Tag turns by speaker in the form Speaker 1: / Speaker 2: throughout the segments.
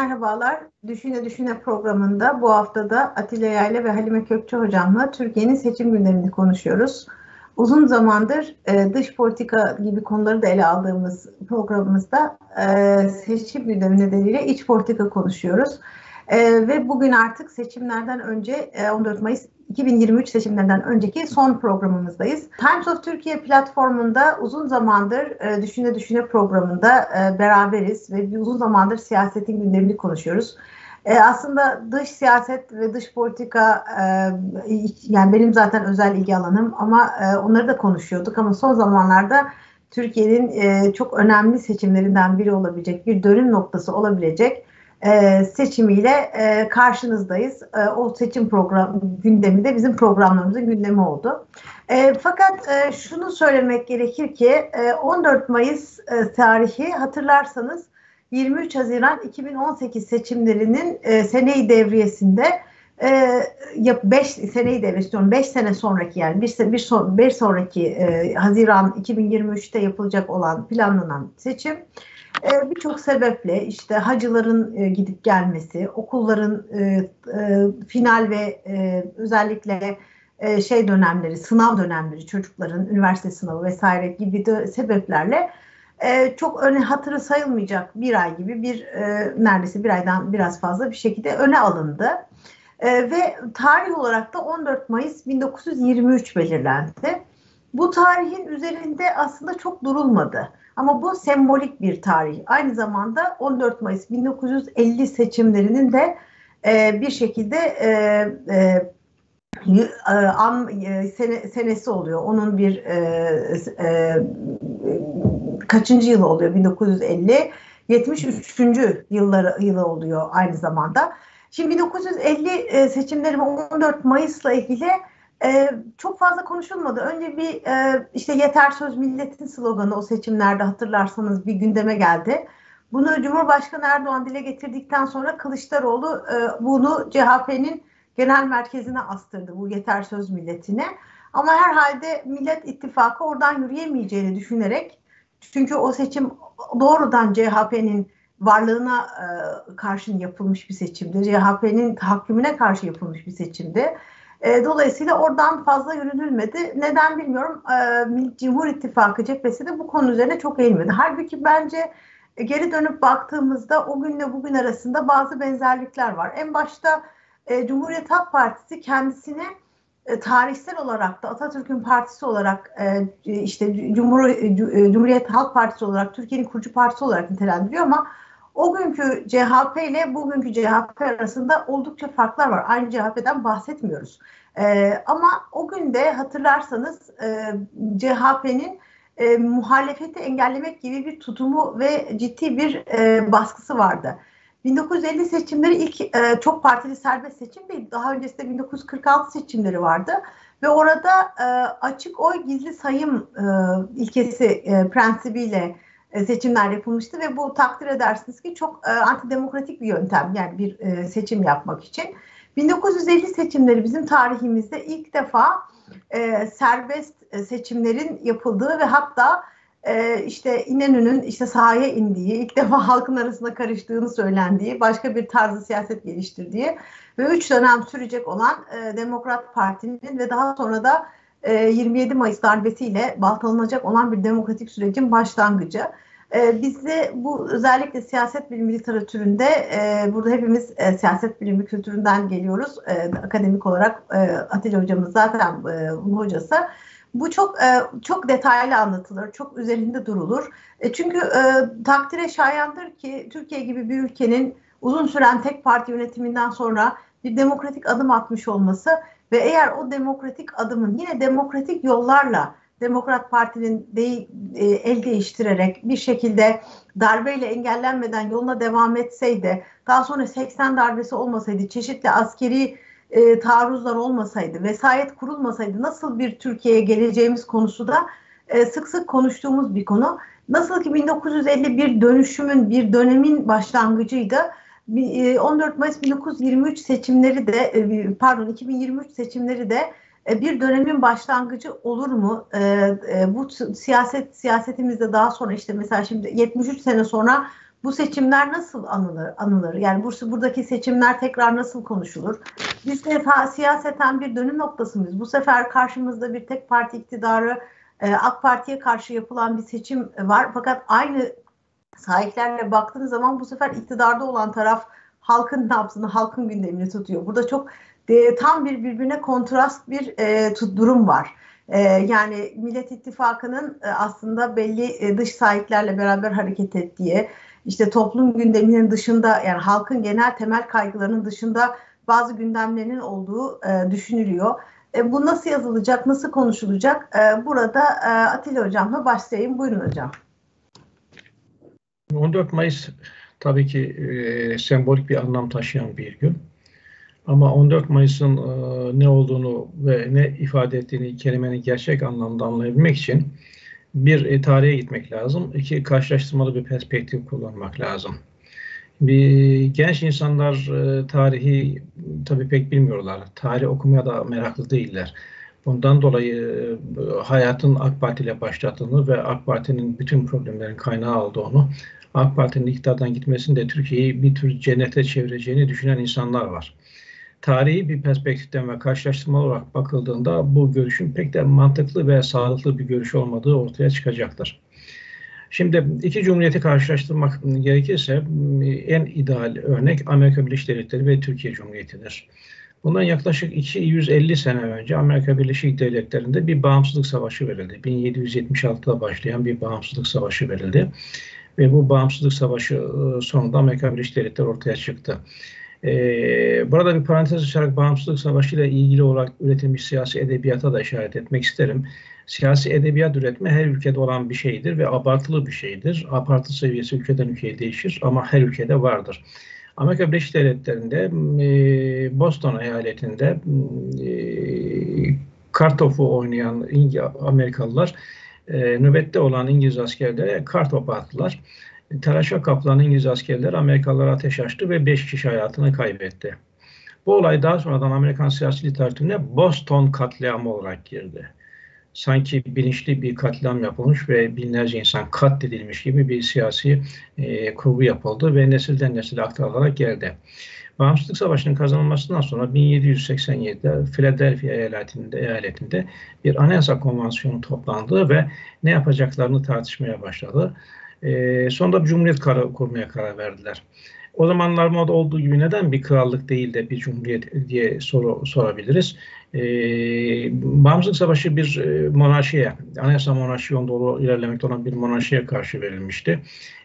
Speaker 1: Merhabalar. Düşüne Düşüne programında bu hafta da Atilla Yayla ve Halime Kökçe hocamla Türkiye'nin seçim gündemini konuşuyoruz. Uzun zamandır e, dış politika gibi konuları da ele aldığımız programımızda e, seçim gündemi nedeniyle iç politika konuşuyoruz. E, ve bugün artık seçimlerden önce e, 14 Mayıs 2023 seçimlerinden önceki son programımızdayız. Times of Türkiye platformunda uzun zamandır e, Düşüne Düşüne programında e, beraberiz ve uzun zamandır siyasetin gündemini konuşuyoruz. E, aslında dış siyaset ve dış politika e, yani benim zaten özel ilgi alanım ama e, onları da konuşuyorduk ama son zamanlarda Türkiye'nin e, çok önemli seçimlerinden biri olabilecek, bir dönüm noktası olabilecek e, seçimiyle e, karşınızdayız. E, o seçim program gündeminde bizim programlarımızın gündemi oldu. E, fakat e, şunu söylemek gerekir ki e, 14 Mayıs e, tarihi hatırlarsanız 23 Haziran 2018 seçimlerinin e, seneyi devriyesinde e, 5 seneyi devriyesi 5 sene sonraki yani bir, bir, son, bir sonraki e, Haziran 2023'te yapılacak olan planlanan seçim e, birçok sebeple işte hacıların e, gidip gelmesi, okulların e, e, final ve e, özellikle e, şey dönemleri, sınav dönemleri, çocukların üniversite sınavı vesaire gibi de sebeplerle e, çok öne hatırı sayılmayacak bir ay gibi bir e, neredeyse bir aydan biraz fazla bir şekilde öne alındı. E, ve tarih olarak da 14 Mayıs 1923 belirlendi. Bu tarihin üzerinde aslında çok durulmadı. Ama bu sembolik bir tarih. Aynı zamanda 14 Mayıs 1950 seçimlerinin de e, bir şekilde e, e, e an e, sene, senesi oluyor. Onun bir e, e, kaçıncı yılı oluyor 1950 73. yılları yılı oluyor aynı zamanda. Şimdi 1950 e, seçimleri 14 Mayıs'la ilgili e, çok fazla konuşulmadı. Önce bir e, işte yeter söz milletin sloganı o seçimlerde hatırlarsanız bir gündeme geldi. Bunu Cumhurbaşkanı Erdoğan dile getirdikten sonra Kılıçdaroğlu e, bunu CHP'nin genel merkezine astırdı bu yeter söz milletine. Ama herhalde Millet İttifakı oradan yürüyemeyeceğini düşünerek çünkü o seçim doğrudan CHP'nin varlığına e, karşın yapılmış bir seçimdi. CHP'nin tahakkümüne karşı yapılmış bir seçimdi. E, dolayısıyla oradan fazla yürünülmedi. Neden bilmiyorum. E, Cumhur İttifakı cephesi de bu konu üzerine çok eğilmedi. Halbuki bence e, geri dönüp baktığımızda o günle bugün arasında bazı benzerlikler var. En başta e, Cumhuriyet Halk Partisi kendisine e, tarihsel olarak da Atatürk'ün partisi olarak e, işte Cumhur, e, Cumhuriyet Halk Partisi olarak Türkiye'nin kurucu partisi olarak nitelendiriyor ama o günkü CHP ile bugünkü CHP arasında oldukça farklar var. Aynı CHP'den bahsetmiyoruz. E, ama o günde hatırlarsanız e, CHP'nin e, muhalefeti engellemek gibi bir tutumu ve ciddi bir e, baskısı vardı. 1950 seçimleri ilk e, çok partili serbest seçim değil. Daha öncesinde 1946 seçimleri vardı ve orada e, açık oy gizli sayım e, ilkesi e, prensibiyle seçimler yapılmıştı ve bu takdir edersiniz ki çok e, antidemokratik bir yöntem yani bir e, seçim yapmak için. 1950 seçimleri bizim tarihimizde ilk defa e, serbest e, seçimlerin yapıldığı ve hatta e, işte İnönü'nün işte sahaya indiği, ilk defa halkın arasında karıştığını söylendiği, başka bir tarzı siyaset geliştirdiği ve üç dönem sürecek olan e, Demokrat Parti'nin ve daha sonra da 27 ee, Mayıs darbesiyle baltalanacak olan bir demokratik sürecin başlangıcı. Ee, biz de bu özellikle siyaset bilimi literatüründe e, burada hepimiz e, siyaset bilimi kültüründen geliyoruz. E, akademik olarak e, Atilla hocamız zaten e, hocası. Bu çok çok detaylı anlatılır, çok üzerinde durulur. çünkü takdire şayandır ki Türkiye gibi bir ülkenin uzun süren tek parti yönetiminden sonra bir demokratik adım atmış olması ve eğer o demokratik adımın yine demokratik yollarla Demokrat Parti'nin de, e, el değiştirerek bir şekilde darbeyle engellenmeden yoluna devam etseydi, daha sonra 80 darbesi olmasaydı, çeşitli askeri e, taarruzlar olmasaydı, vesayet kurulmasaydı nasıl bir Türkiye'ye geleceğimiz konusu da e, sık sık konuştuğumuz bir konu. Nasıl ki 1950 bir dönüşümün, bir dönemin başlangıcıydı. 14 e, Mayıs 1923 seçimleri de e, pardon 2023 seçimleri de e, bir dönemin başlangıcı olur mu? Bu siyaset siyasetimizde daha sonra işte mesela şimdi 73 sene sonra Bu seçimler nasıl anılır? anılır? Yani burası buradaki seçimler tekrar nasıl konuşulur? Biz de siyaseten bir dönüm noktası mıyız? Bu sefer karşımızda bir tek parti iktidarı AK Parti'ye karşı yapılan bir seçim var. Fakat aynı sahiplerle baktığınız zaman bu sefer iktidarda olan taraf halkın nabzını, halkın gündemini tutuyor. Burada çok de, tam bir birbirine kontrast bir e, durum var. E, yani Millet İttifakı'nın e, aslında belli e, dış sahiplerle beraber hareket ettiği, işte toplum gündeminin dışında yani halkın genel temel kaygılarının dışında bazı gündemlerinin olduğu e, düşünülüyor. E, bu nasıl yazılacak, nasıl konuşulacak? E, burada e, Atilla Hocam'la başlayayım. Buyurun hocam.
Speaker 2: 14 Mayıs tabii ki e, sembolik bir anlam taşıyan bir gün. Ama 14 Mayıs'ın e, ne olduğunu ve ne ifade ettiğini kelimenin gerçek anlamda anlayabilmek için bir e, tarihe gitmek lazım. İki karşılaştırmalı bir perspektif kullanmak lazım. Bir genç insanlar e, tarihi tabii pek bilmiyorlar. Tarih okumaya da meraklı değiller. Bundan dolayı e, hayatın AK Parti ile başladığını ve AK Parti'nin bütün problemlerin kaynağı olduğunu, AK Parti'nin iktidardan gitmesinin de Türkiye'yi bir tür cennete çevireceğini düşünen insanlar var tarihi bir perspektiften ve karşılaştırma olarak bakıldığında bu görüşün pek de mantıklı ve sağlıklı bir görüş olmadığı ortaya çıkacaktır. Şimdi iki cumhuriyeti karşılaştırmak gerekirse en ideal örnek Amerika Birleşik Devletleri ve Türkiye Cumhuriyeti'dir. Bundan yaklaşık 250 sene önce Amerika Birleşik Devletleri'nde bir bağımsızlık savaşı verildi. 1776'da başlayan bir bağımsızlık savaşı verildi. Ve bu bağımsızlık savaşı sonunda Amerika Birleşik Devletleri ortaya çıktı. Ee, burada bir parantez açarak bağımsızlık savaşı ile ilgili olarak üretilmiş siyasi edebiyata da işaret etmek isterim. Siyasi edebiyat üretme her ülkede olan bir şeydir ve abartılı bir şeydir. Abartı seviyesi ülkeden ülkeye değişir ama her ülkede vardır. Amerika Birleşik Devletleri'nde e, Boston eyaletinde e, kartofu oynayan Amerikalılar e, nöbette olan İngiliz askerlere kartopu attılar. Telaşa kaplan İngiliz askerler Amerikalılara ateş açtı ve 5 kişi hayatını kaybetti. Bu olay daha sonradan Amerikan siyasi literatürüne Boston katliamı olarak girdi. Sanki bilinçli bir katliam yapılmış ve binlerce insan katledilmiş gibi bir siyasi e, kurgu yapıldı ve nesilden nesile aktarılarak geldi. Bağımsızlık Savaşı'nın kazanılmasından sonra 1787'de Philadelphia eyaletinde, eyaletinde bir anayasa konvansiyonu toplandı ve ne yapacaklarını tartışmaya başladı. E, sonra bir cumhuriyet karar, kurmaya karar verdiler. O zamanlar moda olduğu gibi neden bir krallık değil de bir cumhuriyet diye soru sorabiliriz. E, Bağımsızlık Savaşı bir e, monarşiye, anayasa monarşi yolunda doğru ilerlemekte olan bir monarşiye karşı verilmişti.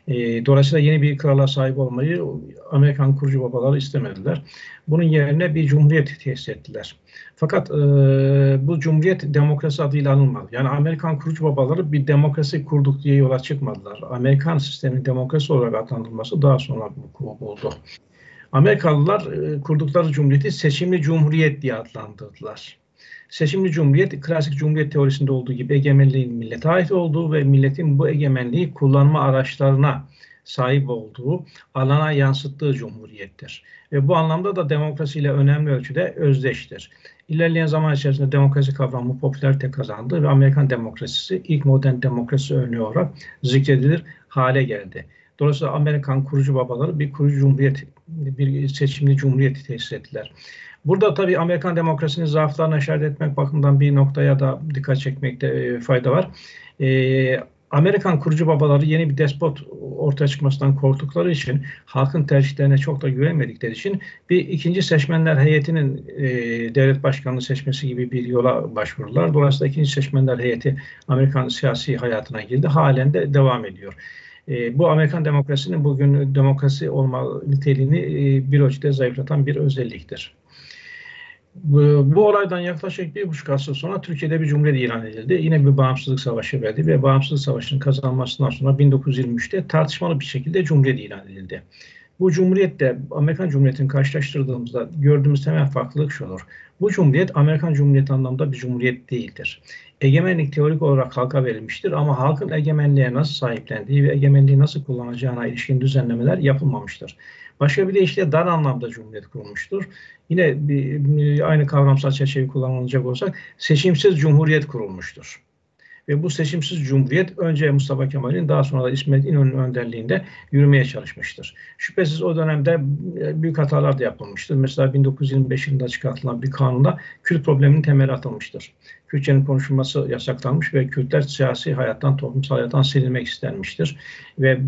Speaker 2: E, dolayısıyla yeni bir krala sahip olmayı Amerikan kurucu babaları istemediler. Bunun yerine bir cumhuriyet tesis ettiler. Fakat e, bu cumhuriyet demokrasi adıyla anılmadı. Yani Amerikan kurucu babaları bir demokrasi kurduk diye yola çıkmadılar. Amerikan sistemin demokrasi olarak adlandırılması daha sonra bu buldu. Amerikalılar e, kurdukları cumhuriyeti seçimli cumhuriyet diye adlandırdılar. Seçimli cumhuriyet, klasik cumhuriyet teorisinde olduğu gibi egemenliğin millete ait olduğu ve milletin bu egemenliği kullanma araçlarına sahip olduğu alana yansıttığı cumhuriyettir. Ve bu anlamda da demokrasiyle önemli ölçüde özdeştir. İlerleyen zaman içerisinde demokrasi kavramı popülarite kazandı ve Amerikan demokrasisi ilk modern demokrasi örneği olarak zikredilir hale geldi. Dolayısıyla Amerikan kurucu babaları bir kurucu cumhuriyet, bir seçimli cumhuriyeti tesis ettiler. Burada tabii Amerikan demokrasinin zaaflarını işaret etmek bakımından bir noktaya da dikkat çekmekte e, fayda var. E, Amerikan kurucu babaları yeni bir despot ortaya çıkmasından korktukları için halkın tercihlerine çok da güvenmedikleri için bir ikinci seçmenler heyetinin e, devlet başkanını seçmesi gibi bir yola başvurdular. Dolayısıyla ikinci seçmenler heyeti Amerikan siyasi hayatına girdi. Halen de devam ediyor. E, bu Amerikan demokrasinin bugün demokrasi olma niteliğini e, bir ölçüde zayıflatan bir özelliktir. Bu, bu olaydan yaklaşık bir buçuk asır sonra Türkiye'de bir cumhuriyet ilan edildi. Yine bir bağımsızlık savaşı verdi ve bağımsızlık savaşının kazanmasından sonra 1923'te tartışmalı bir şekilde cumhuriyet ilan edildi. Bu cumhuriyetle Amerikan Cumhuriyeti'ni karşılaştırdığımızda gördüğümüz temel farklılık şudur. Bu cumhuriyet Amerikan Cumhuriyeti anlamda bir cumhuriyet değildir. Egemenlik teorik olarak halka verilmiştir ama halkın egemenliğe nasıl sahiplendiği ve egemenliği nasıl kullanacağına ilişkin düzenlemeler yapılmamıştır. Başka bir deyişle dar anlamda cumhuriyet kurulmuştur. Yine bir, aynı kavramsal çerçeveyi kullanılacak olsak seçimsiz cumhuriyet kurulmuştur. Ve bu seçimsiz cumhuriyet önce Mustafa Kemal'in daha sonra da İsmet İnönü'nün önderliğinde yürümeye çalışmıştır. Şüphesiz o dönemde e, büyük hatalar da yapılmıştır. Mesela 1925 yılında çıkartılan bir kanunda Kürt probleminin temeli atılmıştır. Kürtçenin konuşulması yasaklanmış ve Kürtler siyasi hayattan, toplumsal hayattan silinmek istenmiştir. Ve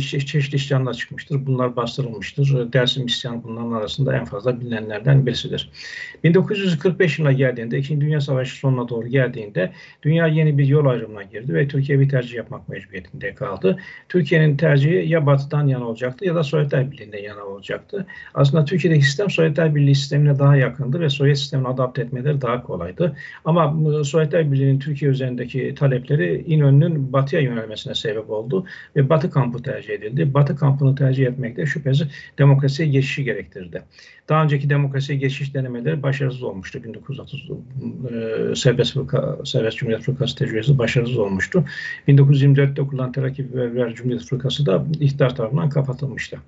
Speaker 2: çeşitli isyanlar çıkmıştır. Bunlar bastırılmıştır. Dersim isyanı bunların arasında en fazla bilinenlerden birisidir. 1945 yılına geldiğinde, İkinci Dünya Savaşı sonuna doğru geldiğinde dünya yeni bir yol ayrımına girdi ve Türkiye bir tercih yapmak mecburiyetinde kaldı. Türkiye'nin tercihi ya Batı'dan yana olacaktı ya da Sovyetler Birliği'nden yana olacaktı. Aslında Türkiye'deki sistem Sovyetler Birliği sistemine daha yakındı ve Sovyet sistemine adapte etmeleri daha kolaydı. Ama Sovyetler Birliği'nin Türkiye üzerindeki talepleri İnönü'nün batıya yönelmesine sebep oldu ve batı kampı tercih edildi. Batı kampını tercih etmek de şüphesiz demokrasiye geçişi gerektirdi. Daha önceki demokrasiye geçiş denemeleri başarısız olmuştu. 1930 e, Serbest, Serbest Cumhuriyet Fırkası tecrübesi başarısız olmuştu. 1924'te kurulan Terakki ve Cumhuriyet Fırkası da iktidar tarafından kapatılmıştı.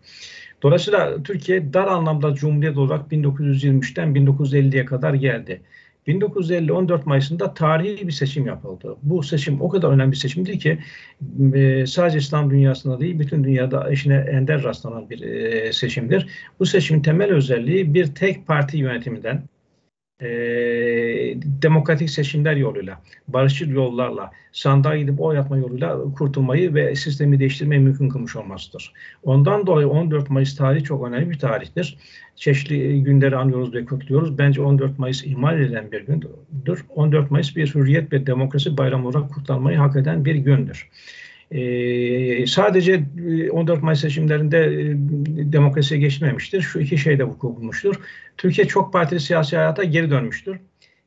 Speaker 2: Dolayısıyla Türkiye dar anlamda Cumhuriyet olarak 1923'ten 1950'ye kadar geldi. 1950 14 Mayıs'ında tarihi bir seçim yapıldı. Bu seçim o kadar önemli bir seçimdi ki e, sadece İslam dünyasında değil bütün dünyada eşine ender rastlanan bir e, seçimdir. Bu seçimin temel özelliği bir tek parti yönetiminden e, demokratik seçimler yoluyla, barışçıl yollarla, sandığa gidip oy atma yoluyla kurtulmayı ve sistemi değiştirmeyi mümkün kılmış olmasıdır. Ondan dolayı 14 Mayıs tarihi çok önemli bir tarihtir. Çeşitli günleri anıyoruz ve kutluyoruz. Bence 14 Mayıs ihmal edilen bir gündür. 14 Mayıs bir hürriyet ve demokrasi bayramı olarak kutlanmayı hak eden bir gündür. Ee, sadece 14 e, Mayıs seçimlerinde e, demokrasiye geçmemiştir. Şu iki şey de vuku bulmuştur. Türkiye çok partili siyasi hayata geri dönmüştür.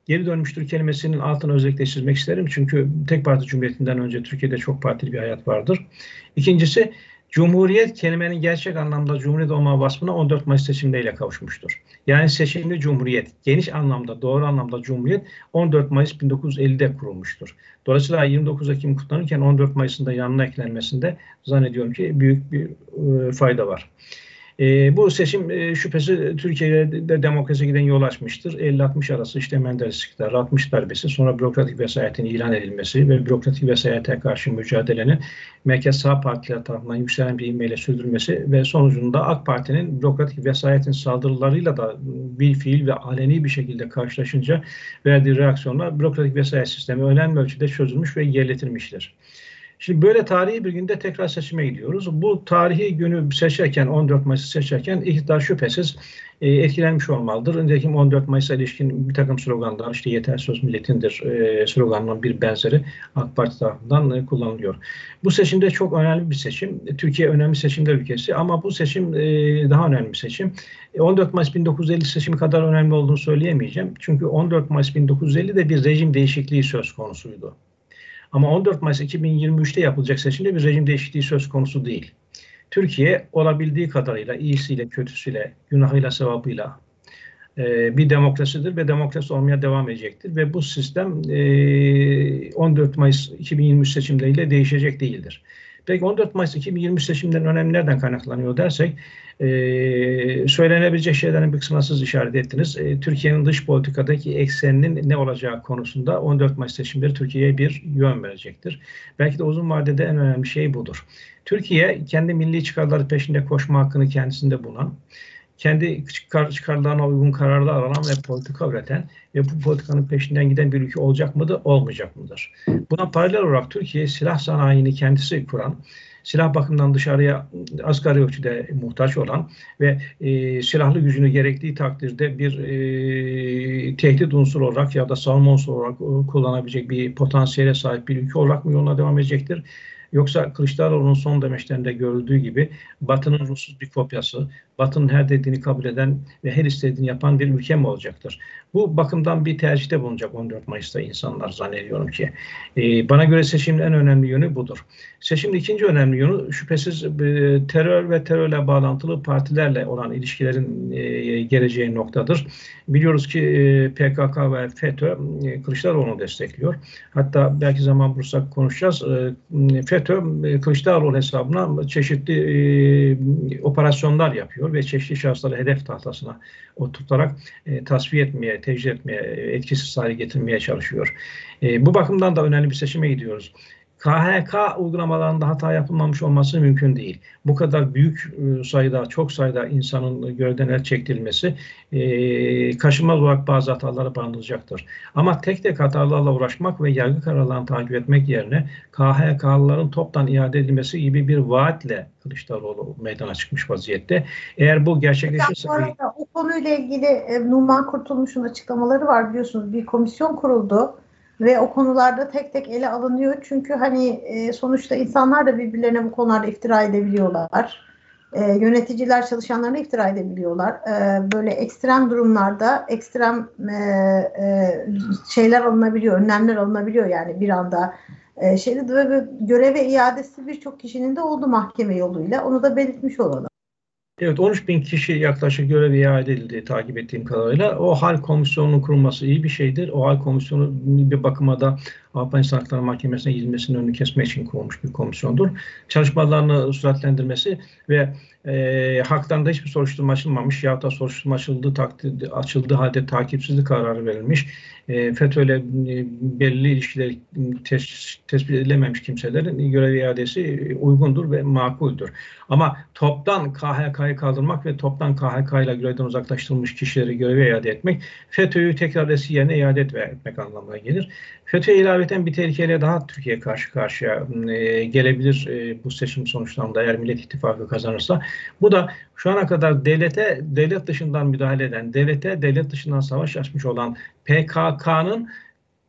Speaker 2: Geri dönmüştür kelimesinin altını özellikle çizmek isterim. Çünkü tek parti cumhuriyetinden önce Türkiye'de çok partili bir hayat vardır. İkincisi Cumhuriyet kelimenin gerçek anlamda Cumhuriyet olma vasfına 14 Mayıs seçimleriyle kavuşmuştur. Yani seçimli Cumhuriyet, geniş anlamda, doğru anlamda Cumhuriyet 14 Mayıs 1950'de kurulmuştur. Dolayısıyla 29 Ekim kutlanırken 14 Mayıs'ın da yanına eklenmesinde zannediyorum ki büyük bir e, fayda var. E, bu seçim e, şüphesi Türkiye'de demokrasi giden yol açmıştır. 50-60 arası işte Menderes iktidarı 60 darbesi sonra bürokratik vesayetin ilan edilmesi ve bürokratik vesayete karşı mücadelenin merkez sağ partiler tarafından yükselen bir ivmeyle sürdürülmesi ve sonucunda AK Parti'nin bürokratik vesayetin saldırılarıyla da bir fiil ve aleni bir şekilde karşılaşınca verdiği reaksiyonla bürokratik vesayet sistemi önemli ölçüde çözülmüş ve yerletilmiştir. Şimdi böyle tarihi bir günde tekrar seçime gidiyoruz. Bu tarihi günü seçerken 14 Mayıs'ı seçerken iktidar şüphesiz e, etkilenmiş olmalıdır. Nitekim 14 Mayıs'a ilişkin bir takım sloganlar işte yeter söz milletindir e, sloganının bir benzeri AK Parti tarafından e, kullanılıyor. Bu seçimde çok önemli bir seçim. Türkiye önemli seçimler ülkesi ama bu seçim e, daha önemli bir seçim. 14 e, Mayıs 1950 seçimi kadar önemli olduğunu söyleyemeyeceğim. Çünkü 14 Mayıs 1950'de bir rejim değişikliği söz konusuydu. Ama 14 Mayıs 2023'te yapılacak seçimde bir rejim değişikliği söz konusu değil. Türkiye olabildiği kadarıyla iyisiyle, kötüsüyle, günahıyla, sevabıyla e, bir demokrasidir ve demokrasi olmaya devam edecektir. Ve bu sistem e, 14 Mayıs 2023 seçimleriyle değişecek değildir. Peki 14 Mayıs 2023 seçimlerin önemi nereden kaynaklanıyor dersek e, söylenebilecek şeylerin bir kısmına siz işaret ettiniz. E, Türkiye'nin dış politikadaki ekseninin ne olacağı konusunda 14 Mayıs seçimleri Türkiye'ye bir yön verecektir. Belki de uzun vadede en önemli şey budur. Türkiye kendi milli çıkarları peşinde koşma hakkını kendisinde bulan, kendi çıkar, çıkarlarına uygun kararlar alan ve politika üreten ve bu politikanın peşinden giden bir ülke olacak mıdır, olmayacak mıdır? Buna paralel olarak Türkiye silah sanayini kendisi kuran, silah bakımından dışarıya asgari ölçüde muhtaç olan ve e, silahlı gücünü gerektiği takdirde bir e, tehdit unsuru olarak ya da savunma unsuru olarak e, kullanabilecek bir potansiyele sahip bir ülke olarak mı yoluna devam edecektir? Yoksa Kılıçdaroğlu'nun son demeçlerinde görüldüğü gibi Batı'nın ruhsuz bir kopyası, Batı'nın her dediğini kabul eden ve her istediğini yapan bir ülke mi olacaktır? Bu bakımdan bir tercihte bulunacak 14 Mayıs'ta insanlar zannediyorum ki. E, bana göre seçimin en önemli yönü budur. Seçimin ikinci önemli yönü şüphesiz e, terör ve terörle bağlantılı partilerle olan ilişkilerin e, geleceği noktadır. Biliyoruz ki e, PKK ve FETÖ e, Kılıçdaroğlu'nu destekliyor. Hatta belki zaman bulursak konuşacağız. E, FETÖ FETÖ Kılıçdaroğlu hesabına çeşitli operasyonlar yapıyor ve çeşitli şahısları hedef tahtasına oturtarak tasfiye etmeye, tecrübe etmeye, etkisiz hale getirmeye çalışıyor. Bu bakımdan da önemli bir seçime gidiyoruz. KHK uygulamalarında hata yapılmamış olması mümkün değil. Bu kadar büyük e, sayıda, çok sayıda insanın görevden el çektirilmesi e, kaşınmaz olarak bazı hatalara barındıracaktır. Ama tek tek hatalarla uğraşmak ve yargı kararlarını takip etmek yerine KHK'lıların toptan iade edilmesi gibi bir vaatle Kılıçdaroğlu meydana çıkmış vaziyette. Eğer bu gerçekleşirse... Bu
Speaker 1: arada o konuyla ilgili e, Numan Kurtulmuş'un açıklamaları var biliyorsunuz. Bir komisyon kuruldu ve o konularda tek tek ele alınıyor. Çünkü hani e, sonuçta insanlar da birbirlerine bu konularda iftira edebiliyorlar. E, yöneticiler çalışanlarına iftira edebiliyorlar. E, böyle ekstrem durumlarda ekstrem e, e, şeyler alınabiliyor, önlemler alınabiliyor yani bir anda. E, şeyde ve göreve iadesi birçok kişinin de oldu mahkeme yoluyla. Onu da belirtmiş olalım.
Speaker 2: Evet 13 bin kişi yaklaşık görev iade edildi takip ettiğim kadarıyla. O hal komisyonunun kurulması iyi bir şeydir. O hal komisyonu bir bakıma da Avrupa İnsan Hakları Mahkemesi'ne gidilmesinin önünü kesmek için kurulmuş bir komisyondur. Çalışmalarını süratlendirmesi ve e, haklarında hiçbir soruşturma açılmamış ya da soruşturma açıldığı, takdirde, açıldığı halde takipsizlik kararı verilmiş. E, FETÖ'yle e, belirli ilişkileri tes, tespit edilememiş kimselerin görev iadesi uygundur ve makuldür. Ama toptan KHK'yı kaldırmak ve toptan KHK ile görevden uzaklaştırılmış kişileri göreve iade etmek FETÖ'yü tekrar eski yerine iade etmek anlamına gelir. FETÖ'ye ilaveten bir tehlikeyle daha Türkiye karşı karşıya e, gelebilir e, bu seçim sonuçlarında eğer Millet İttifakı kazanırsa. Bu da şu ana kadar devlete, devlet dışından müdahale eden, devlete, devlet dışından savaş açmış olan PKK'nın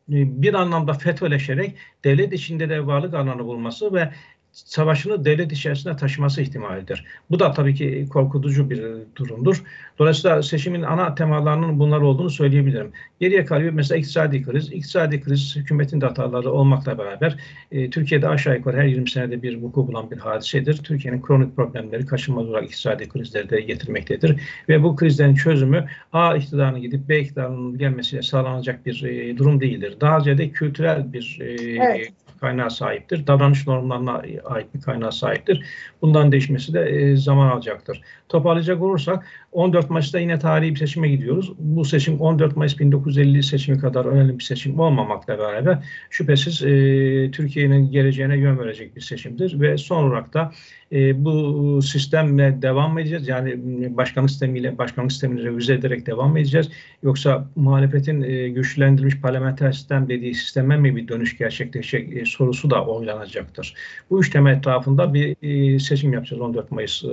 Speaker 2: e, bir anlamda FETÖ'leşerek devlet içinde de varlık alanı bulması ve savaşını devlet içerisine taşıması ihtimalidir. Bu da tabii ki korkutucu bir durumdur. Dolayısıyla seçimin ana temalarının bunlar olduğunu söyleyebilirim. Geriye kalıyor mesela iktisadi kriz. İktisadi kriz hükümetin de hataları olmakla beraber e, Türkiye'de aşağı yukarı her 20 senede bir vuku bulan bir hadisedir. Türkiye'nin kronik problemleri kaçınılmaz olarak iktisadi krizleri de getirmektedir. Ve bu krizlerin çözümü A iktidarına gidip B iktidarının gelmesiyle sağlanacak bir e, durum değildir. Daha ziyade kültürel bir e, evet kaynağı sahiptir. Davranış normlarına ait bir kaynağı sahiptir. Bundan değişmesi de e, zaman alacaktır. Toparlayacak olursak 14 Mayıs'ta yine tarihi bir seçime gidiyoruz. Bu seçim 14 Mayıs 1950 seçimi kadar önemli bir seçim olmamakla beraber şüphesiz e, Türkiye'nin geleceğine yön verecek bir seçimdir ve son olarak da e, bu sistemle devam edeceğiz. Yani başkanlık sistemiyle başkanlık sistemini revize ederek devam edeceğiz. Yoksa muhalefetin e, güçlendirilmiş parlamenter sistem dediği sisteme mi bir dönüş gerçekleşecek e, sorusu da oylanacaktır. Bu üç tema etrafında bir e, seçim yapacağız 14 Mayıs e,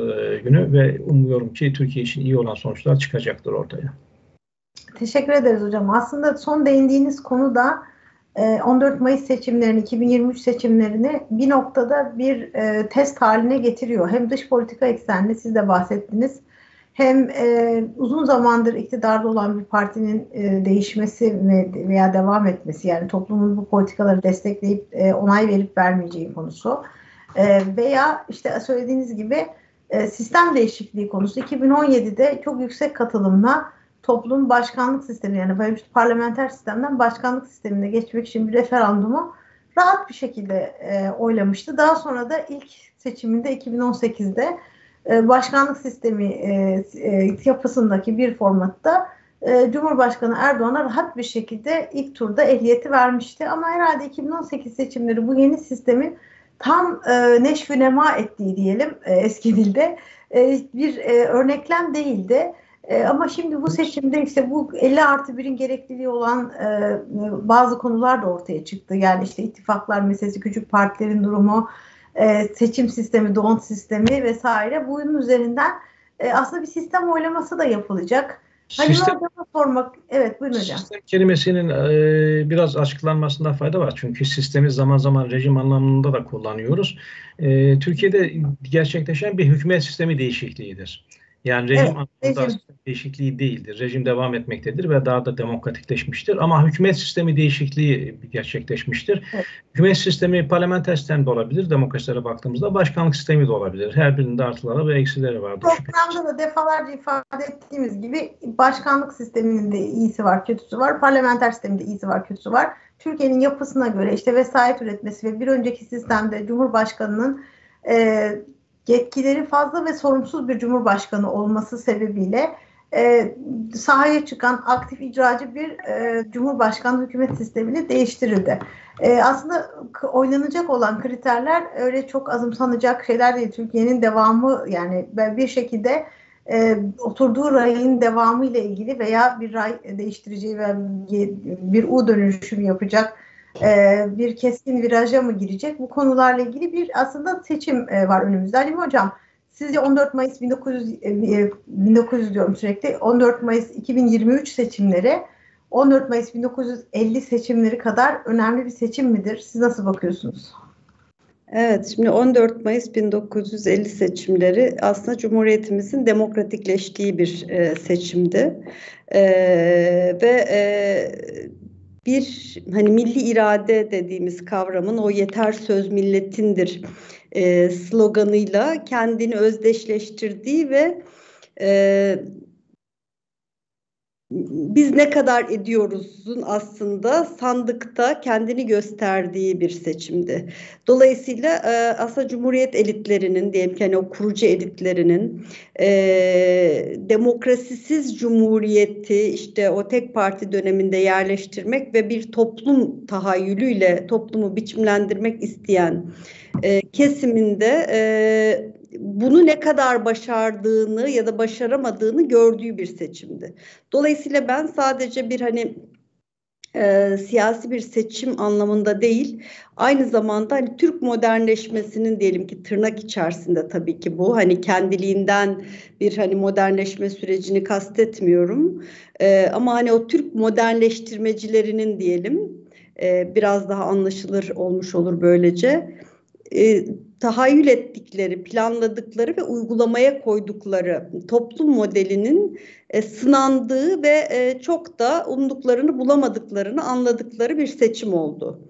Speaker 2: günü ve umuyorum ki Türkiye için iyi olan sonuçlar çıkacaktır ortaya.
Speaker 1: Teşekkür ederiz hocam. Aslında son değindiğiniz konu da 14 e, Mayıs seçimlerini, 2023 seçimlerini bir noktada bir e, test haline getiriyor. Hem dış politika eksenli siz de bahsettiniz. Hem e, uzun zamandır iktidarda olan bir partinin e, değişmesi veya devam etmesi yani toplumun bu politikaları destekleyip e, onay verip vermeyeceği konusu. E, veya işte söylediğiniz gibi e, sistem değişikliği konusu 2017'de çok yüksek katılımla toplum başkanlık sistemi yani parlamenter sistemden başkanlık sistemine geçmek için bir referandumu rahat bir şekilde e, oylamıştı. Daha sonra da ilk seçiminde 2018'de e, başkanlık sistemi e, e, yapısındaki bir formatta e, Cumhurbaşkanı Erdoğan'a rahat bir şekilde ilk turda ehliyeti vermişti. Ama herhalde 2018 seçimleri bu yeni sistemin tam e, neşvü nema ettiği diyelim e, eski dilde e, bir e, örneklem değildi. E, ama şimdi bu seçimde işte bu 50 artı 1'in gerekliliği olan e, bazı konular da ortaya çıktı. Yani işte ittifaklar meselesi, küçük partilerin durumu, e, seçim sistemi, don sistemi vesaire. Bunun üzerinden e, aslında bir sistem oylaması da yapılacak. Hani sistem, sormak, evet buyurun hocam.
Speaker 2: Sistem kelimesinin e, biraz açıklanmasında fayda var. Çünkü sistemi zaman zaman rejim anlamında da kullanıyoruz. E, Türkiye'de gerçekleşen bir hükümet sistemi değişikliğidir. Yani rejim evet, rejim. değişikliği değildir. Rejim devam etmektedir ve daha da demokratikleşmiştir. Ama hükümet sistemi değişikliği gerçekleşmiştir. Evet. Hükümet sistemi parlamenter sistem de olabilir. Demokrasilere baktığımızda başkanlık sistemi de olabilir. Her birinde artıları ve eksileri vardır.
Speaker 1: Programda da defalarca ifade ettiğimiz gibi başkanlık sisteminin de iyisi var, kötüsü var. Parlamenter sistemin de iyisi var, kötüsü var. Türkiye'nin yapısına göre işte vesayet üretmesi ve bir önceki sistemde Cumhurbaşkanı'nın e, yetkileri fazla ve sorumsuz bir cumhurbaşkanı olması sebebiyle e, sahaya çıkan aktif icracı bir e, cumhurbaşkanı hükümet sistemini değiştirildi. E, aslında oynanacak olan kriterler öyle çok azımsanacak şeyler değil. Türkiye'nin devamı yani bir şekilde e, oturduğu rayın devamı ile ilgili veya bir ray değiştireceği ve bir U dönüşümü yapacak e, bir keskin viraja mı girecek? Bu konularla ilgili bir aslında seçim e, var önümüzde. Ali Hocam sizce 14 Mayıs 1900, e, 1900 diyorum sürekli 14 Mayıs 2023 seçimleri 14 Mayıs 1950 seçimleri kadar önemli bir seçim midir? Siz nasıl bakıyorsunuz?
Speaker 3: Evet, şimdi 14 Mayıs 1950 seçimleri aslında Cumhuriyetimizin demokratikleştiği bir e, seçimdi. E, ve e, bir hani milli irade dediğimiz kavramın o yeter söz milletindir e, sloganıyla kendini özdeşleştirdiği ve e, biz ne kadar ediyoruzun aslında sandıkta kendini gösterdiği bir seçimdi. Dolayısıyla e, aslında Cumhuriyet elitlerinin diyelim ki hani o kurucu elitlerinin e, demokrasisiz cumhuriyeti işte o tek parti döneminde yerleştirmek ve bir toplum tahayyülüyle toplumu biçimlendirmek isteyen e, kesiminde e, bunu ne kadar başardığını ya da başaramadığını gördüğü bir seçimdi. Dolayısıyla ben sadece bir hani e, siyasi bir seçim anlamında değil, aynı zamanda hani Türk modernleşmesinin diyelim ki tırnak içerisinde tabii ki bu hani kendiliğinden bir hani modernleşme sürecini kastetmiyorum. E, ama hani o Türk modernleştirmecilerinin diyelim e, biraz daha anlaşılır olmuş olur böylece e, tahayyül ettikleri, planladıkları ve uygulamaya koydukları toplum modelinin e, sınandığı ve e, çok da umduklarını bulamadıklarını anladıkları bir seçim oldu.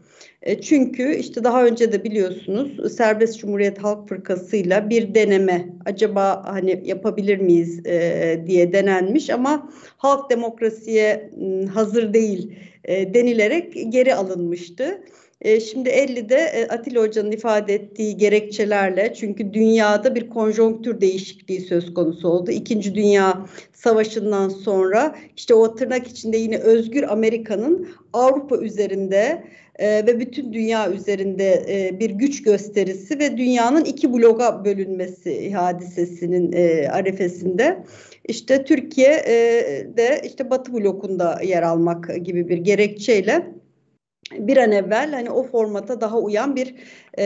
Speaker 3: E, çünkü işte daha önce de biliyorsunuz Serbest Cumhuriyet Halk Fırkası ile bir deneme acaba hani yapabilir miyiz e, diye denenmiş ama halk demokrasiye hazır değil e, denilerek geri alınmıştı. E, şimdi 50'de e, Atilla Hoca'nın ifade ettiği gerekçelerle çünkü dünyada bir konjonktür değişikliği söz konusu oldu. İkinci Dünya Savaşı'ndan sonra işte o tırnak içinde yine özgür Amerika'nın Avrupa üzerinde e, ve bütün dünya üzerinde e, bir güç gösterisi ve dünyanın iki bloga bölünmesi hadisesinin e, arefesinde işte Türkiye e, de işte Batı blokunda yer almak gibi bir gerekçeyle bir an evvel hani o formata daha uyan bir e,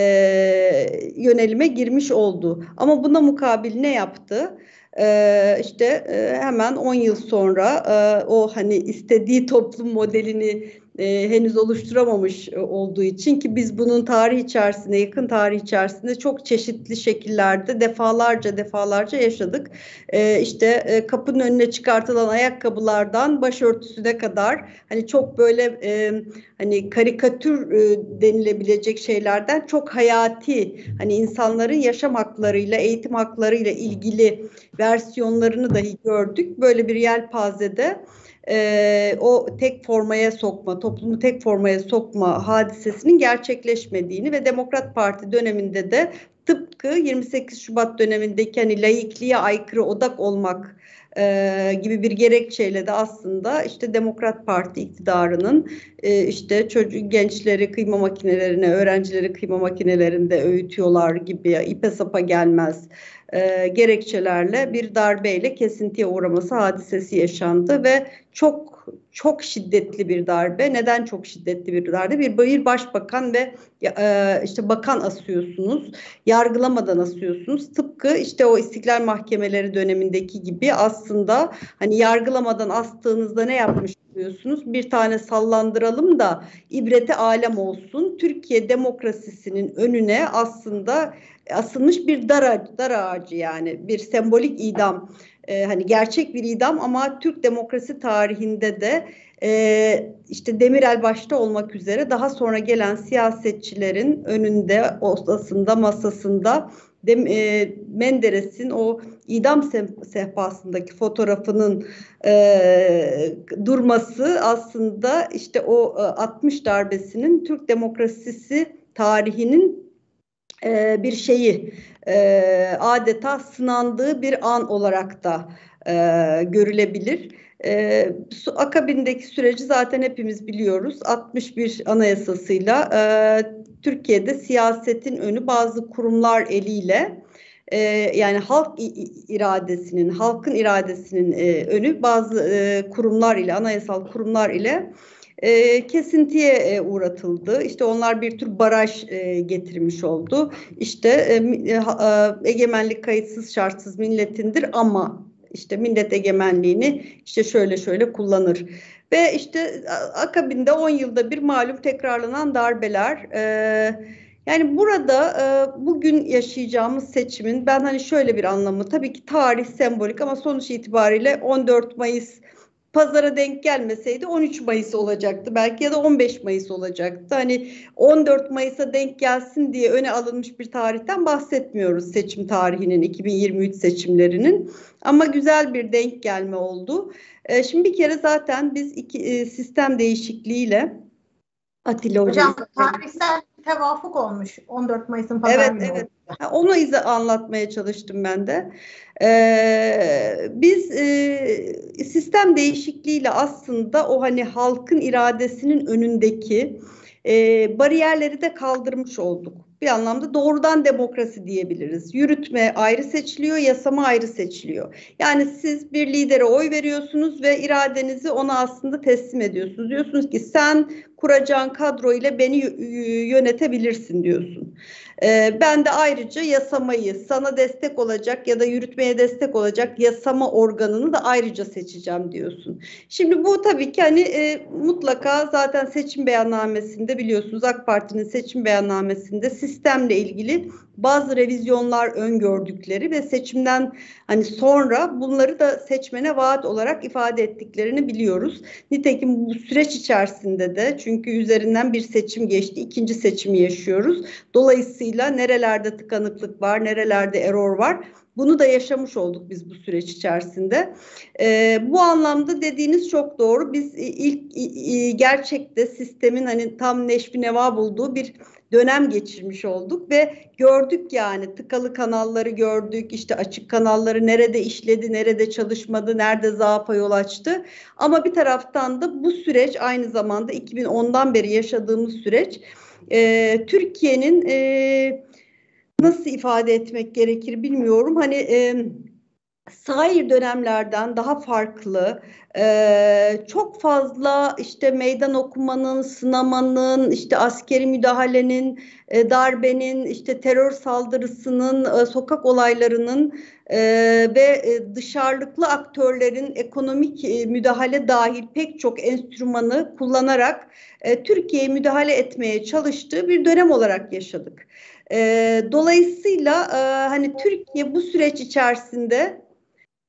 Speaker 3: yönelime girmiş oldu. Ama buna mukabil ne yaptı? Ee, işte e, hemen 10 yıl sonra e, o hani istediği toplum modelini e, henüz oluşturamamış e, olduğu için ki biz bunun tarih içerisinde yakın tarih içerisinde çok çeşitli şekillerde defalarca defalarca yaşadık. E, işte e, kapının önüne çıkartılan ayakkabılardan başörtüsüne kadar hani çok böyle e, hani karikatür e, denilebilecek şeylerden çok hayati hani insanların yaşam haklarıyla eğitim haklarıyla ilgili versiyonlarını dahi gördük. Böyle bir yelpazede e, o tek formaya sokma, toplumu tek formaya sokma hadisesinin gerçekleşmediğini ve Demokrat Parti döneminde de tıpkı 28 Şubat dönemindeki hani laikliğe aykırı odak olmak e, gibi bir gerekçeyle de aslında işte Demokrat Parti iktidarının e, işte çocuk gençleri kıyma makinelerine, öğrencileri kıyma makinelerinde öğütüyorlar gibi ipe sapa gelmez e, gerekçelerle bir darbeyle kesintiye uğraması hadisesi yaşandı ve çok çok şiddetli bir darbe. Neden çok şiddetli bir darbe? Bir bir başbakan ve e, işte bakan asıyorsunuz. Yargılamadan asıyorsunuz. Tıpkı işte o istiklal mahkemeleri dönemindeki gibi aslında hani yargılamadan astığınızda ne yapmış diyorsunuz? Bir tane sallandıralım da ibreti alem olsun. Türkiye demokrasisinin önüne aslında asılmış bir dar ağacı, dar ağacı yani bir sembolik idam. E, hani gerçek bir idam ama Türk demokrasi tarihinde de e, işte Demirel başta olmak üzere daha sonra gelen siyasetçilerin önünde, odasında, masasında Dem, e, Menderes'in o idam sehpasındaki fotoğrafının e, durması aslında işte o e, 60 darbesinin Türk demokrasisi tarihinin e, bir şeyi e, adeta sınandığı bir an olarak da e, görülebilir. E, akabindeki süreci zaten hepimiz biliyoruz. 61 anayasasıyla e, Türkiye'de siyasetin önü bazı kurumlar eliyle e, yani halk iradesinin, halkın iradesinin e, önü bazı e, kurumlar ile, anayasal kurumlar ile e, kesintiye e, uğratıldı. İşte onlar bir tür baraj e, getirmiş oldu. İşte e, e, egemenlik kayıtsız şartsız milletindir ama işte millet egemenliğini işte şöyle şöyle kullanır. Ve işte akabinde 10 yılda bir malum tekrarlanan darbeler. E, yani burada e, bugün yaşayacağımız seçimin ben hani şöyle bir anlamı tabii ki tarih sembolik ama sonuç itibariyle 14 Mayıs pazara denk gelmeseydi 13 Mayıs olacaktı belki ya da 15 Mayıs olacaktı. Hani 14 Mayıs'a denk gelsin diye öne alınmış bir tarihten bahsetmiyoruz seçim tarihinin 2023 seçimlerinin ama güzel bir denk gelme oldu. E, şimdi bir kere zaten biz iki, e, sistem değişikliğiyle Atilla
Speaker 1: Hocam, tarihsel tevafuk olmuş 14 Mayıs'ın pazar
Speaker 3: evet, günü. Evet. Onu ize anlatmaya çalıştım ben de. Ee, biz e, sistem değişikliğiyle aslında o hani halkın iradesinin önündeki e, bariyerleri de kaldırmış olduk. Bir anlamda doğrudan demokrasi diyebiliriz. Yürütme ayrı seçiliyor, yasama ayrı seçiliyor. Yani siz bir lidere oy veriyorsunuz ve iradenizi ona aslında teslim ediyorsunuz. Diyorsunuz ki sen kuracağın kadro ile beni yönetebilirsin diyorsun. Ee, ben de ayrıca yasamayı sana destek olacak ya da yürütmeye destek olacak yasama organını da ayrıca seçeceğim diyorsun. Şimdi bu tabii ki hani e, mutlaka zaten seçim beyannamesinde biliyorsunuz AK Parti'nin seçim beyannamesinde sistemle ilgili bazı revizyonlar öngördükleri ve seçimden hani sonra bunları da seçmene vaat olarak ifade ettiklerini biliyoruz. Nitekim bu süreç içerisinde de çünkü üzerinden bir seçim geçti, ikinci seçimi yaşıyoruz. Dolayısıyla nerelerde tıkanıklık var, nerelerde error var bunu da yaşamış olduk biz bu süreç içerisinde. E, bu anlamda dediğiniz çok doğru. Biz ilk gerçekte sistemin hani tam neşvi neva bulduğu bir dönem geçirmiş olduk ve gördük yani tıkalı kanalları gördük işte açık kanalları nerede işledi nerede çalışmadı nerede zaafa yol açtı ama bir taraftan da bu süreç aynı zamanda 2010'dan beri yaşadığımız süreç e, Türkiye'nin e, nasıl ifade etmek gerekir bilmiyorum hani e, sair dönemlerden daha farklı e, çok fazla işte meydan okumanın, sınamanın, işte askeri müdahalenin, e, darbenin, işte terör saldırısının, e, sokak olaylarının e, ve e, dışarılıklı aktörlerin ekonomik e, müdahale dahil pek çok enstrümanı kullanarak e, Türkiye'ye müdahale etmeye çalıştığı bir dönem olarak yaşadık. Dolayısıyla hani Türkiye bu süreç içerisinde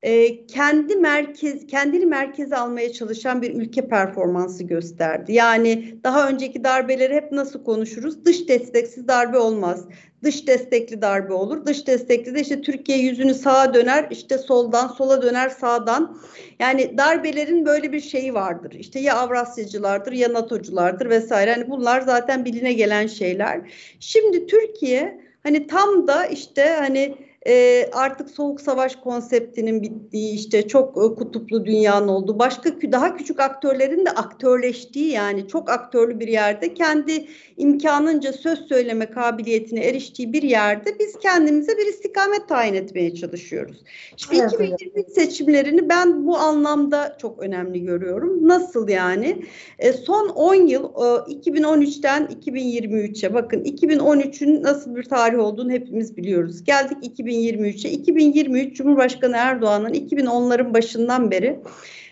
Speaker 3: e, kendi merkez kendini merkeze almaya çalışan bir ülke performansı gösterdi. Yani daha önceki darbeleri hep nasıl konuşuruz? Dış desteksiz darbe olmaz. Dış destekli darbe olur. Dış destekli de işte Türkiye yüzünü sağa döner, işte soldan sola döner sağdan. Yani darbelerin böyle bir şeyi vardır. İşte ya Avrasyacılardır ya NATO'culardır vesaire. Hani bunlar zaten biline gelen şeyler. Şimdi Türkiye hani tam da işte hani e, artık soğuk savaş konseptinin bittiği işte çok e, kutuplu dünyanın olduğu başka daha küçük aktörlerin de aktörleştiği yani çok aktörlü bir yerde kendi imkanınca söz söyleme kabiliyetine eriştiği bir yerde biz kendimize bir istikamet tayin etmeye çalışıyoruz. Şimdi evet, 2023 seçimlerini ben bu anlamda çok önemli görüyorum. Nasıl yani? E, son 10 yıl e, 2013'ten 2023'e bakın 2013'ün nasıl bir tarih olduğunu hepimiz biliyoruz. Geldik 2023'e. 2023 Cumhurbaşkanı Erdoğan'ın 2010'ların başından beri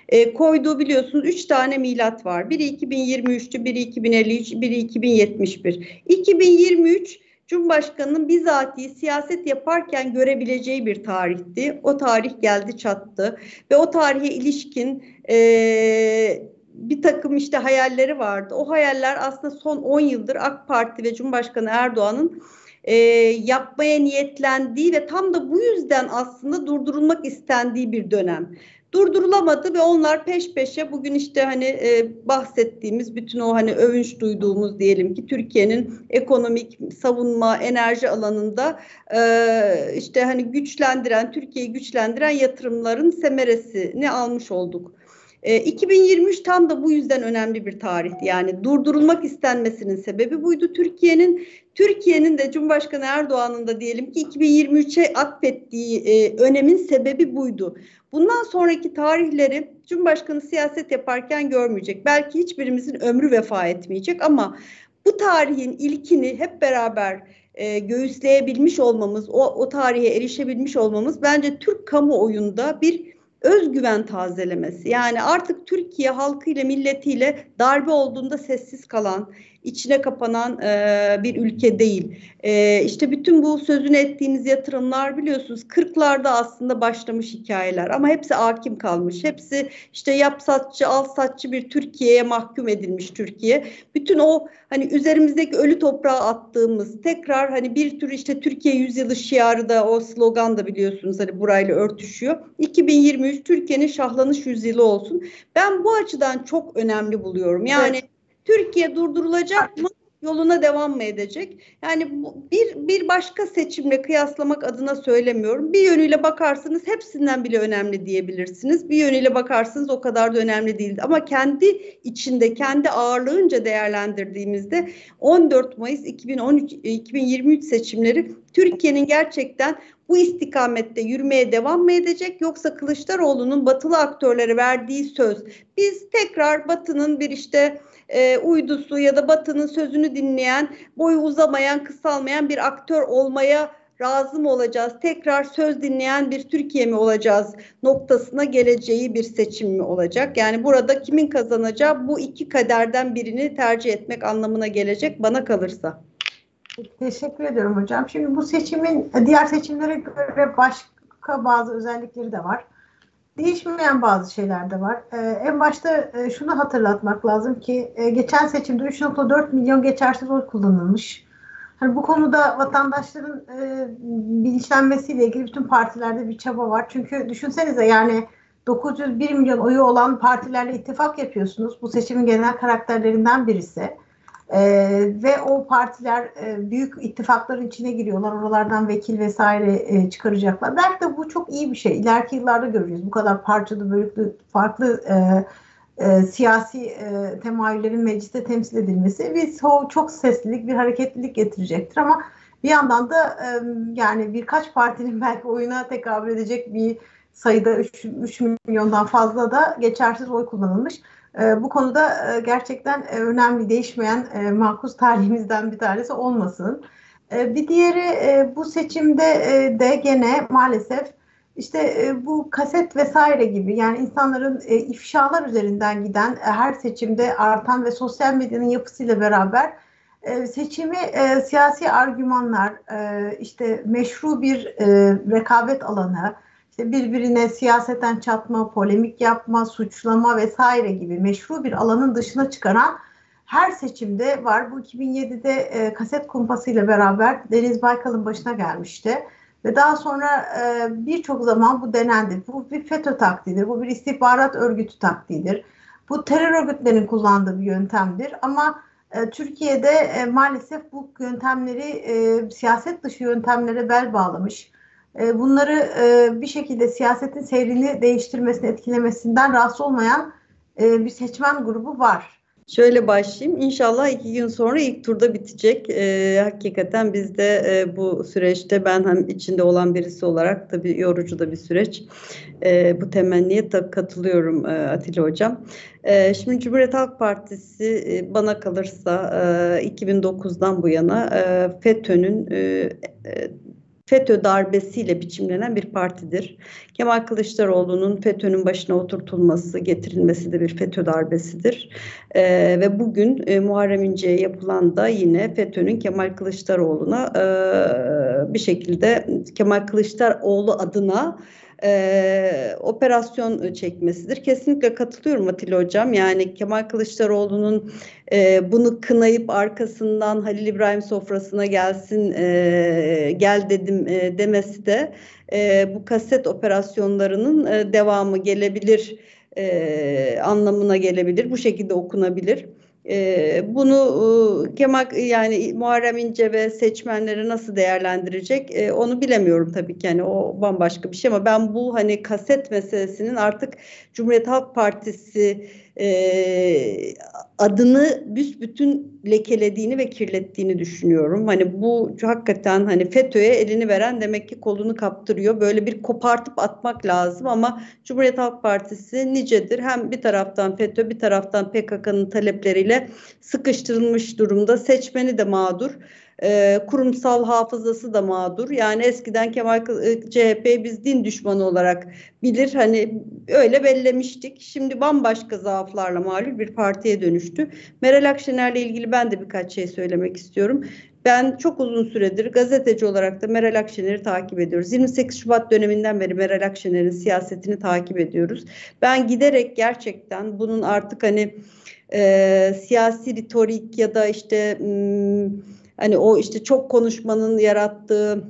Speaker 3: e, koyduğu biliyorsunuz 3 tane milat var. Biri 2023'tü, biri 2053, biri 2071. 2023 Cumhurbaşkanının bizatihi siyaset yaparken görebileceği bir tarihti. O tarih geldi çattı ve o tarihe ilişkin e, bir takım işte hayalleri vardı. O hayaller aslında son 10 yıldır AK Parti ve Cumhurbaşkanı Erdoğan'ın e, yapmaya niyetlendiği ve tam da bu yüzden aslında durdurulmak istendiği bir dönem durdurulamadı ve onlar peş peşe bugün işte hani e, bahsettiğimiz bütün o hani övünç duyduğumuz diyelim ki Türkiye'nin ekonomik savunma enerji alanında e, işte hani güçlendiren Türkiye'yi güçlendiren yatırımların semeresini almış olduk. 2023 tam da bu yüzden önemli bir tarihti. Yani durdurulmak istenmesinin sebebi buydu. Türkiye'nin Türkiye'nin de Cumhurbaşkanı Erdoğan'ın da diyelim ki 2023'e atfettiği e, önemin sebebi buydu. Bundan sonraki tarihleri Cumhurbaşkanı siyaset yaparken görmeyecek. Belki hiçbirimizin ömrü vefa etmeyecek ama bu tarihin ilkini hep beraber e, göğüsleyebilmiş olmamız, o, o tarihe erişebilmiş olmamız bence Türk kamuoyunda bir özgüven tazelemesi. Yani artık Türkiye halkıyla milletiyle darbe olduğunda sessiz kalan, içine kapanan e, bir ülke değil. E, işte bütün bu sözünü ettiğiniz yatırımlar biliyorsunuz 40'larda aslında başlamış hikayeler ama hepsi hakim kalmış. Hepsi işte yap satçı, al satçı bir Türkiye'ye mahkum edilmiş Türkiye. Bütün o hani üzerimizdeki ölü toprağa attığımız tekrar hani bir tür işte Türkiye yüzyılı şiarı da o slogan da biliyorsunuz hani burayla örtüşüyor. 2023 Türkiye'nin şahlanış yüzyılı olsun. Ben bu açıdan çok önemli buluyorum. Yani evet Türkiye durdurulacak mı? Yoluna devam mı edecek? Yani bu, bir bir başka seçimle kıyaslamak adına söylemiyorum. Bir yönüyle bakarsanız hepsinden bile önemli diyebilirsiniz. Bir yönüyle bakarsanız o kadar da önemli değil. Ama kendi içinde, kendi ağırlığınca değerlendirdiğimizde 14 Mayıs 2013 2023 seçimleri Türkiye'nin gerçekten bu istikamette yürümeye devam mı edecek yoksa Kılıçdaroğlu'nun batılı aktörlere verdiği söz biz tekrar batının bir işte e, uydusu ya da Batı'nın sözünü dinleyen, boyu uzamayan, kısalmayan bir aktör olmaya razı mı olacağız? Tekrar söz dinleyen bir Türkiye mi olacağız noktasına geleceği bir seçim mi olacak? Yani burada kimin kazanacağı bu iki kaderden birini tercih etmek anlamına gelecek bana kalırsa.
Speaker 1: Teşekkür ediyorum hocam. Şimdi bu seçimin diğer seçimlere göre başka bazı özellikleri de var değişmeyen bazı şeyler de var. Ee, en başta e, şunu hatırlatmak lazım ki e, geçen seçimde 3.4 milyon geçersiz oy kullanılmış. Hani bu konuda vatandaşların e, bilinçlenmesiyle ilgili bütün partilerde bir çaba var. Çünkü düşünsenize yani 901 milyon oyu olan partilerle ittifak yapıyorsunuz. Bu seçimin genel karakterlerinden birisi. Ee, ve o partiler e, büyük ittifakların içine giriyorlar. Oralardan vekil vesaire e, çıkaracaklar. Belki de bu çok iyi bir şey. İleriki yıllarda göreceğiz. Bu kadar parçalı, bölüklü, farklı e, e, siyasi e, temayüllerin mecliste temsil edilmesi bir çok seslilik, bir hareketlilik getirecektir. Ama bir yandan da e, yani birkaç partinin belki oyuna tekabül edecek bir sayıda 3, 3 milyondan fazla da geçersiz oy kullanılmış. E, bu konuda e, gerçekten e, önemli değişmeyen e, makus tarihimizden bir tanesi olmasın. E, bir diğeri e, bu seçimde e, de gene maalesef işte e, bu kaset vesaire gibi yani insanların e, ifşalar üzerinden giden e, her seçimde artan ve sosyal medyanın yapısıyla beraber e, seçimi e, siyasi argümanlar, e, işte meşru bir e, rekabet alanı, işte birbirine siyaseten çatma, polemik yapma, suçlama vesaire gibi meşru bir alanın dışına çıkaran her seçimde var. Bu 2007'de e, kaset kumpasıyla beraber Deniz Baykal'ın başına gelmişti. Ve daha sonra e, birçok zaman bu denendi. Bu bir FETÖ taktiğidir, bu bir istihbarat örgütü taktiğidir. Bu terör örgütlerinin kullandığı bir yöntemdir. Ama e, Türkiye'de e, maalesef bu yöntemleri e, siyaset dışı yöntemlere bel bağlamış e, bunları e, bir şekilde siyasetin seyrini değiştirmesini, etkilemesinden rahatsız olmayan e, bir seçmen grubu var.
Speaker 3: Şöyle başlayayım. İnşallah iki gün sonra ilk turda bitecek. Ee, hakikaten biz de e, bu süreçte ben hem içinde olan birisi olarak tabii yorucu da bir süreç. E, bu temenniye tabii katılıyorum e, Atilla Hocam. E, şimdi Cumhuriyet Halk Partisi e, bana kalırsa e, 2009'dan bu yana e, FETÖ'nün e, FETÖ darbesiyle biçimlenen bir partidir. Kemal Kılıçdaroğlu'nun FETÖ'nün başına oturtulması, getirilmesi de bir FETÖ darbesidir. Ee, ve bugün e, Muharrem İnce'ye yapılan da yine FETÖ'nün Kemal Kılıçdaroğlu'na e, bir şekilde Kemal Kılıçdaroğlu adına e, operasyon çekmesidir. Kesinlikle katılıyorum Atilla Hocam. Yani Kemal Kılıçdaroğlu'nun e, bunu kınayıp arkasından Halil İbrahim sofrasına gelsin e, gel dedim e, demesi de e, bu kaset operasyonlarının e, devamı gelebilir e, anlamına gelebilir. Bu şekilde okunabilir. E, bunu e, Kemal yani Muharrem İnce ve seçmenleri nasıl değerlendirecek e, onu bilemiyorum tabii ki. Yani o bambaşka bir şey ama ben bu hani kaset meselesinin artık Cumhuriyet Halk Partisi e, adını büsbütün lekelediğini ve kirlettiğini düşünüyorum. Hani bu hakikaten hani FETÖ'ye elini veren demek ki kolunu kaptırıyor. Böyle bir kopartıp atmak lazım ama Cumhuriyet Halk Partisi nicedir. Hem bir taraftan FETÖ bir taraftan PKK'nın talepleriyle sıkıştırılmış durumda. Seçmeni de mağdur e, kurumsal hafızası da mağdur. Yani eskiden Kemal e, CHP biz din düşmanı olarak bilir. Hani öyle bellemiştik. Şimdi bambaşka zaaflarla malul bir partiye dönüştü. Meral Akşener'le ilgili ben de birkaç şey söylemek istiyorum. Ben çok uzun süredir gazeteci olarak da Meral Akşener'i takip ediyoruz. 28 Şubat döneminden beri Meral Akşener'in siyasetini takip ediyoruz. Ben giderek gerçekten bunun artık hani e, siyasi ritorik ya da işte... M- Hani o işte çok konuşmanın yarattığı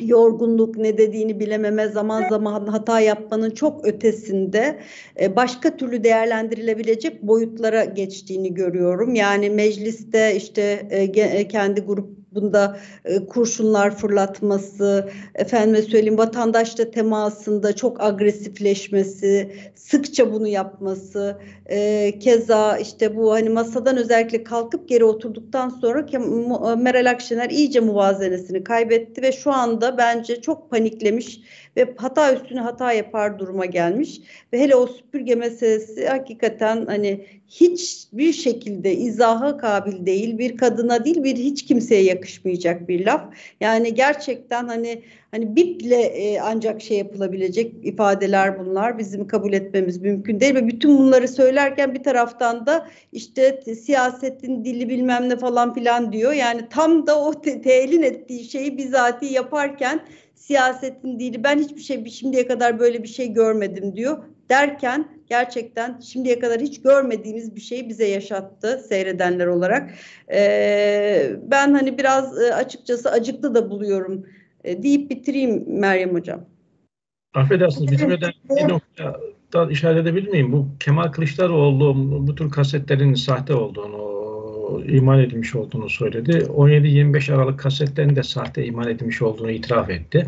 Speaker 3: yorgunluk ne dediğini bilememe zaman zaman hata yapmanın çok ötesinde e, başka türlü değerlendirilebilecek boyutlara geçtiğini görüyorum. Yani mecliste işte e, e, kendi grup bunda e, kurşunlar fırlatması, efendime söyleyeyim vatandaşla temasında çok agresifleşmesi, sıkça bunu yapması, e, keza işte bu hani masadan özellikle kalkıp geri oturduktan sonra Meral Akşener iyice muvazenesini kaybetti ve şu anda bence çok paniklemiş ve hata üstüne hata yapar duruma gelmiş. Ve hele o süpürge meselesi hakikaten hani hiçbir şekilde izaha kabil değil bir kadına değil bir hiç kimseye yakışmayacak bir laf. Yani gerçekten hani hani biple e, ancak şey yapılabilecek ifadeler bunlar. Bizim kabul etmemiz mümkün değil. Ve bütün bunları söylerken bir taraftan da işte siyasetin dili bilmem ne falan filan diyor. Yani tam da o te telin ettiği şeyi bizatihi yaparken siyasetin dili ben hiçbir şey şimdiye kadar böyle bir şey görmedim diyor derken gerçekten şimdiye kadar hiç görmediğimiz bir şeyi bize yaşattı seyredenler olarak. Ee, ben hani biraz e, açıkçası acıklı da buluyorum e, deyip bitireyim Meryem Hocam.
Speaker 2: Affedersiniz bitirmeden bir noktadan işaret edebilir miyim? Bu Kemal Kılıçdaroğlu bu tür kasetlerin sahte olduğunu imal edilmiş olduğunu söyledi. 17-25 Aralık kasetlerin de sahte imal edilmiş olduğunu itiraf etti.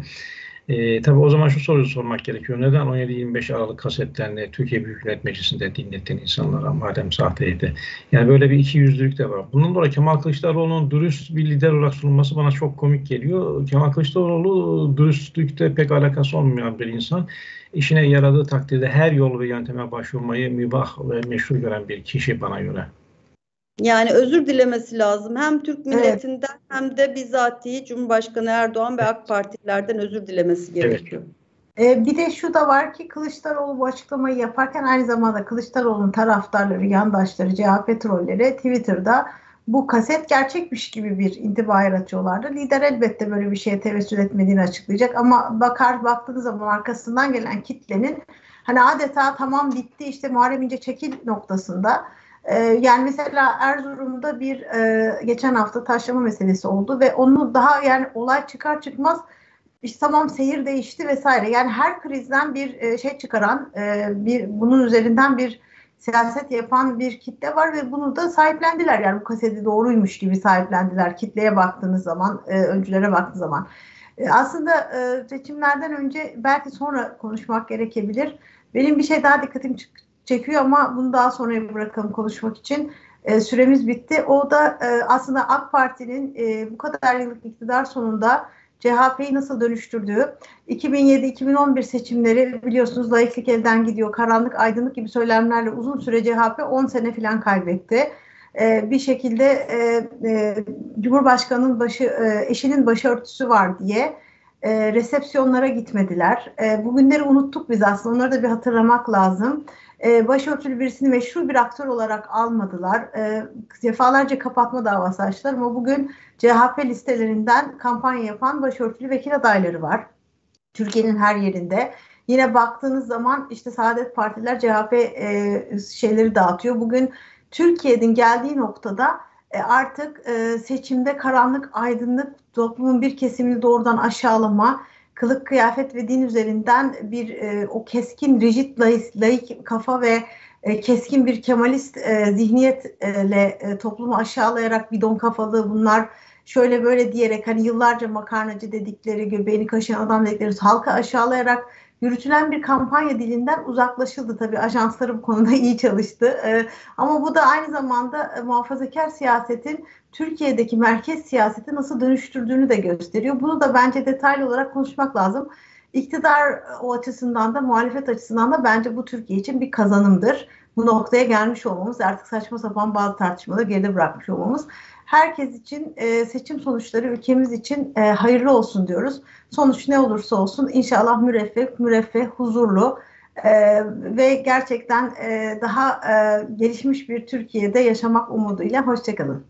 Speaker 2: E, tabii o zaman şu soruyu sormak gerekiyor. Neden 17-25 Aralık kasetlerini Türkiye Büyük Millet Meclisi'nde dinlettin insanlara madem sahteydi? Yani böyle bir iki yüzlülük de var. Bunun dolayı Kemal Kılıçdaroğlu'nun dürüst bir lider olarak sunulması bana çok komik geliyor. Kemal Kılıçdaroğlu dürüstlükte pek alakası olmayan bir insan. İşine yaradığı takdirde her yol ve yönteme başvurmayı mübah ve meşru gören bir kişi bana göre.
Speaker 3: Yani özür dilemesi lazım. Hem Türk milletinden evet. hem de bizatihi Cumhurbaşkanı Erdoğan ve AK Partilerden özür dilemesi gerekiyor.
Speaker 1: Evet. Ee, bir de şu da var ki Kılıçdaroğlu bu açıklamayı yaparken aynı zamanda Kılıçdaroğlu'nun taraftarları, yandaşları, CHP trolleri Twitter'da bu kaset gerçekmiş gibi bir intiba yaratıyorlardı. Lider elbette böyle bir şeye tevessül etmediğini açıklayacak ama bakar baktığınız zaman arkasından gelen kitlenin hani adeta tamam bitti işte Muharrem İnce çekil noktasında ee, yani mesela Erzurum'da bir e, geçen hafta taşlama meselesi oldu ve onu daha yani olay çıkar çıkmaz işte tamam seyir değişti vesaire. Yani her krizden bir e, şey çıkaran, e, bir bunun üzerinden bir siyaset yapan bir kitle var ve bunu da sahiplendiler. Yani bu kaseti doğruymuş gibi sahiplendiler. Kitleye baktığınız zaman, öncülere baktığınız zaman. Aslında seçimlerden önce belki sonra konuşmak gerekebilir. Benim bir şey daha dikkatimi çekiyor ama bunu daha sonra bırakalım konuşmak için. E, süremiz bitti. O da e, aslında AK Parti'nin e, bu kadar yıllık iktidar sonunda CHP'yi nasıl dönüştürdüğü, 2007-2011 seçimleri biliyorsunuz layıklık elden gidiyor, karanlık aydınlık gibi söylemlerle uzun süre CHP 10 sene falan kaybetti. Ee, bir şekilde e, e, Cumhurbaşkanı'nın başı, e, eşinin başörtüsü var diye e, resepsiyonlara gitmediler. E, bugünleri unuttuk biz aslında. Onları da bir hatırlamak lazım. E, başörtülü birisini meşru bir aktör olarak almadılar. E, defalarca kapatma davası açtılar ama bugün CHP listelerinden kampanya yapan başörtülü vekil adayları var. Türkiye'nin her yerinde. Yine baktığınız zaman işte Saadet Partiler CHP e, şeyleri dağıtıyor. Bugün Türkiye'nin geldiği noktada e, artık e, seçimde karanlık, aydınlık toplumun bir kesimini doğrudan aşağılama, kılık, kıyafet ve din üzerinden bir e, o keskin, rigid, laik, laik kafa ve e, keskin bir kemalist e, zihniyetle e, toplumu aşağılayarak bidon kafalı bunlar şöyle böyle diyerek hani yıllarca makarnacı dedikleri, göbeğini kaşıyan adam dedikleri halka aşağılayarak yürütülen bir kampanya dilinden uzaklaşıldı. Tabii ajansları bu konuda iyi çalıştı. Ee, ama bu da aynı zamanda e, muhafazakar siyasetin Türkiye'deki merkez siyaseti nasıl dönüştürdüğünü de gösteriyor. Bunu da bence detaylı olarak konuşmak lazım. İktidar o açısından da muhalefet açısından da bence bu Türkiye için bir kazanımdır. Bu noktaya gelmiş olmamız artık saçma sapan bazı tartışmaları geride bırakmış olmamız herkes için e, seçim sonuçları ülkemiz için e, hayırlı olsun diyoruz. Sonuç ne olursa olsun inşallah müreffeh, müreffeh, huzurlu e, ve gerçekten e, daha e, gelişmiş bir Türkiye'de yaşamak umuduyla. Hoşçakalın.